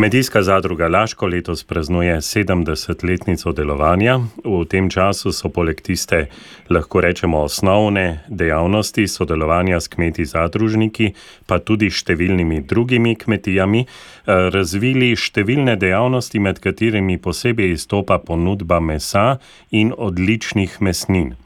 Kmetijska zadruga Laško letos praznuje 70-letnico delovanja. V tem času so poleg tiste, lahko rečemo, osnovne dejavnosti sodelovanja s kmeti zadružniki, pa tudi številnimi drugimi kmetijami, eh, razvili številne dejavnosti, med katerimi posebej izstopa ponudba mesa in odličnih mesnin.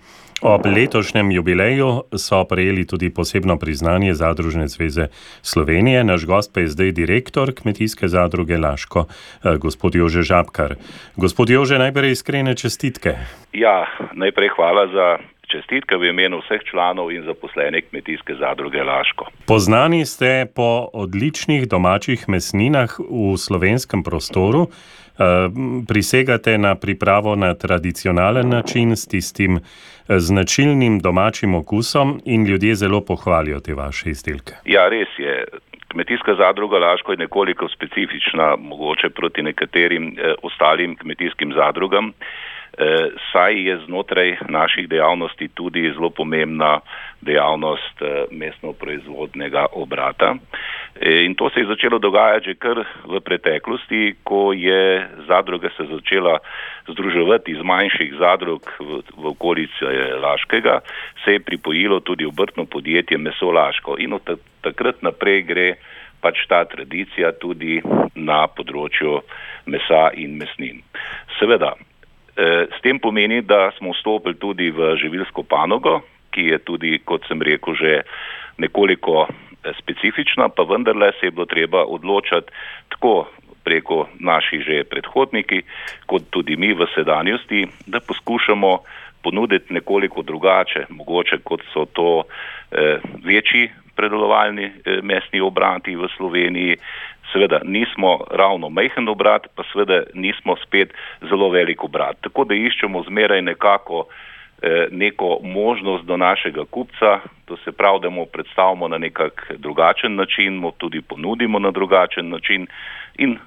Ob letošnjem jubileju so prejeli tudi posebno priznanje Zadružne zveze Slovenije. Naš gost pa je zdaj direktor Kmetijske zadruge Laško, eh, gospod Jože Žabkar. Gospod Jože, najprej iskrene čestitke. Ja, najprej hvala za. Čestitke v imenu vseh članov in zaposlenih kmetijske zadruge Laško. Poznani ste po odličnih domačih mesninah v slovenskem prostoru. Eh, prisegate na pripravo na tradicionalen način s tistim eh, značilnim domačim okusom in ljudje zelo pohvalijo te vaše izdelke. Ja, res je. Kmetijska zadruga Laško je nekoliko specifična, mogoče proti nekaterim eh, ostalim kmetijskim zadrugam. Eh, saj je znotraj naših dejavnosti tudi zelo pomembna dejavnost eh, mestno proizvodnega obrata. Eh, in to se je začelo dogajati že kar v preteklosti, ko je zadruga se začela združevati iz manjših zadrug v, v okolici Laškega, se je pripojilo tudi obrtno podjetje Meso Laško in od takrat naprej gre pač ta tradicija tudi na področju mesa in mesnin. Seveda, Eh, s tem pomeni, da smo vstopili tudi v živilsko panogo, ki je tudi, kot sem rekel, že nekoliko eh, specifična, pa vendarle se je bilo treba odločati tako preko naših že predhodniki, kot tudi mi v sedanjosti, da poskušamo ponuditi nekoliko drugače, mogoče kot so to eh, večji predelovalni eh, mestni obrati v Sloveniji, seveda nismo ravno majhen obrat, pa seveda nismo spet zelo velik obrat. Tako da iščemo zmeraj nekako eh, neko možnost do našega kupca, to se pravi, da mu predstavimo na nekak drugačen način, mu tudi ponudimo na drugačen način in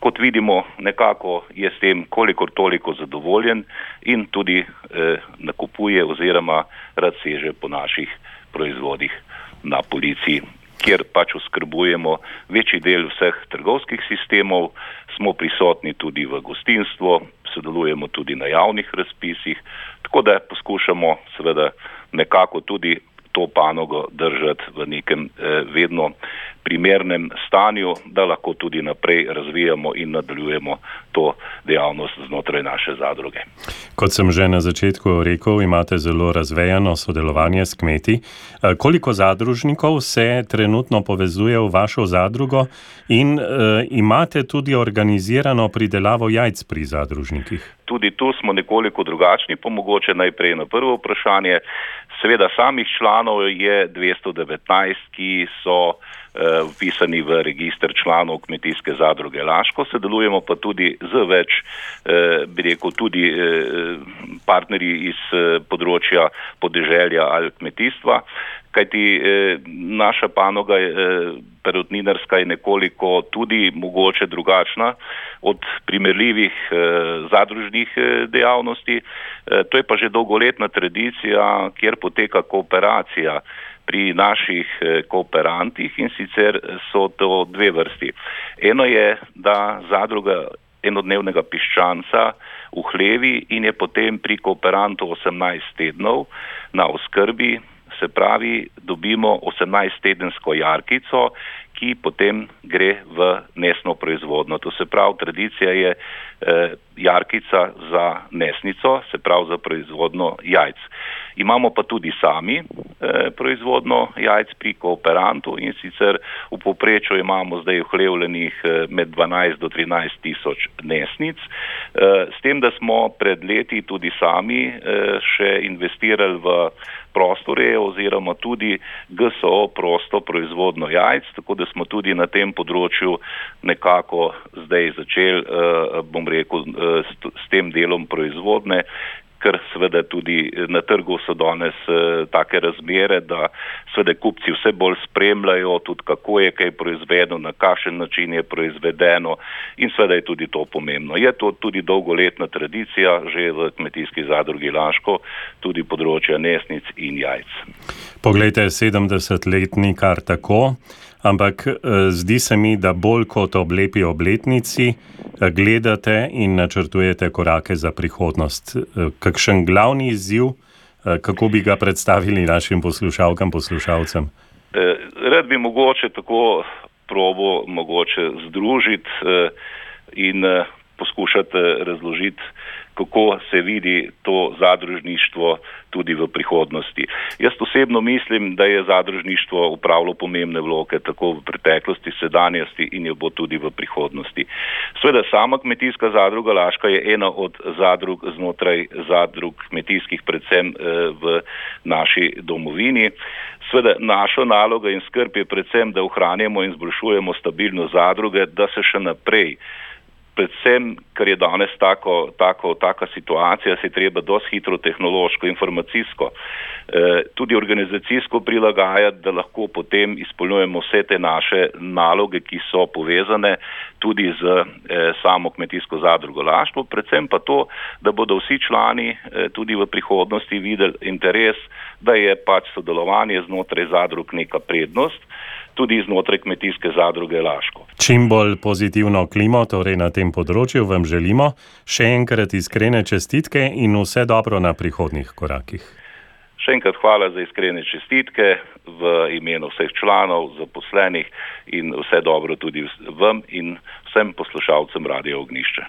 kot vidimo, nekako je s tem kolikor toliko zadovoljen in tudi eh, nakupuje oziroma rad seže po naših proizvodih na policiji kjer pač oskrbujemo večji del vseh trgovskih sistemov, smo prisotni tudi v gostinstvu, sodelujemo tudi na javnih razpisih, tako da poskušamo seveda nekako tudi to panogo držati v nekem eh, vedno primernem stanju, da lahko tudi naprej razvijamo in nadaljujemo to dejavnost znotraj naše zadruge. Kot sem že na začetku rekel, imate zelo razvejano sodelovanje s kmeti. Eh, koliko zadružnikov se trenutno povezuje v vašo zadrugo in uh, imate tudi organizirano pridelavo jajc pri zadružnikih? Tudi tu smo nekoliko drugačni, pa mogoče najprej na prvo vprašanje. Seveda samih članov je 219, ki so Eh, vpisani v registr članov kmetijske zadruge Laško, sodelujemo pa tudi z več, eh, bi rekel, tudi eh, partnerji iz področja podeželja ali kmetijstva, kajti naša panoga perutninarska je nekoliko tudi mogoče drugačna od primerljivih zadružnih dejavnosti. To je pa že dolgoletna tradicija, kjer poteka kooperacija pri naših eh, kooperantih in sicer so to dve vrsti. Eno je, da zadruga enodnevnega piščanca v hlevi in je potem pri kooperantu 18 tednov na oskrbi, se pravi, dobimo 18-tedensko jarkico, ki potem gre v nesno proizvodno. To se pravi, tradicija je eh, jarkica za nesnico, se pravi za proizvodno jajc. Imamo pa tudi sami eh, proizvodno jajc pri kooperantu in sicer v poprečju imamo zdaj vhlevljenih eh, med 12 do 13 tisoč nesnic, eh, s tem, da smo pred leti tudi sami eh, še investirali v prostore oziroma tudi GSO prosto proizvodno jajc, tako da smo tudi na tem področju nekako zdaj začeli, eh, bom rekel, eh, s tem delom proizvodne ker seveda tudi eh, na trgu so danes uh, take razmere, da seveda kupci vse bolj spremljajo tudi kako je kaj proizvedeno, na kakšen način je proizvedeno in seveda je tudi to pomembno. Je to tudi dolgoletna tradicija že v kmetijski zadrugi Laško, tudi področja nesnic in jajc. Poglejte, 70-letni kar tako. Ampak zdi se mi, da bolj kot ob lepi obletnici gledate in načrtujete korake za prihodnost. Kakšen glavni izziv, kako bi ga predstavili našim poslušalkam, poslušalcem? Rad bi mogoče tako probo mogoče združiti in poskušati razložiti, kako se vidi to zadružništvo tudi v prihodnosti. Jaz osebno mislim, da je zadružništvo upravilo pomembne vloge tako v preteklosti, sedanjosti in jo bo tudi v prihodnosti. Sveda sama kmetijska zadruga Laška je ena od zadrug znotraj zadrug kmetijskih, predvsem v naši domovini. Sveda naša naloga in skrb je predvsem, da ohranjamo in zboljšujemo stabilnost zadruge, da se še naprej predvsem, ker je danes tako, tako, taka situacija, se je treba dosti hitro tehnološko, informacijsko, eh, tudi organizacijsko prilagajati, da lahko potem izpolnjujemo vse te naše naloge, ki so povezane tudi z eh, samo kmetijsko zadrugo Laštvo, predvsem pa to, da bodo vsi člani eh, tudi v prihodnosti videli interes, da je pač sodelovanje znotraj zadrug neka prednost tudi znotraj kmetijske zadruge Laško. Čim bolj pozitivno klimo, torej na tem področju, vam želimo še enkrat iskrene čestitke in vse dobro na prihodnih korakih. Še enkrat hvala za iskrene čestitke v imenu vseh članov, zaposlenih in vse dobro tudi vam in vsem poslušalcem Radio Ognišče.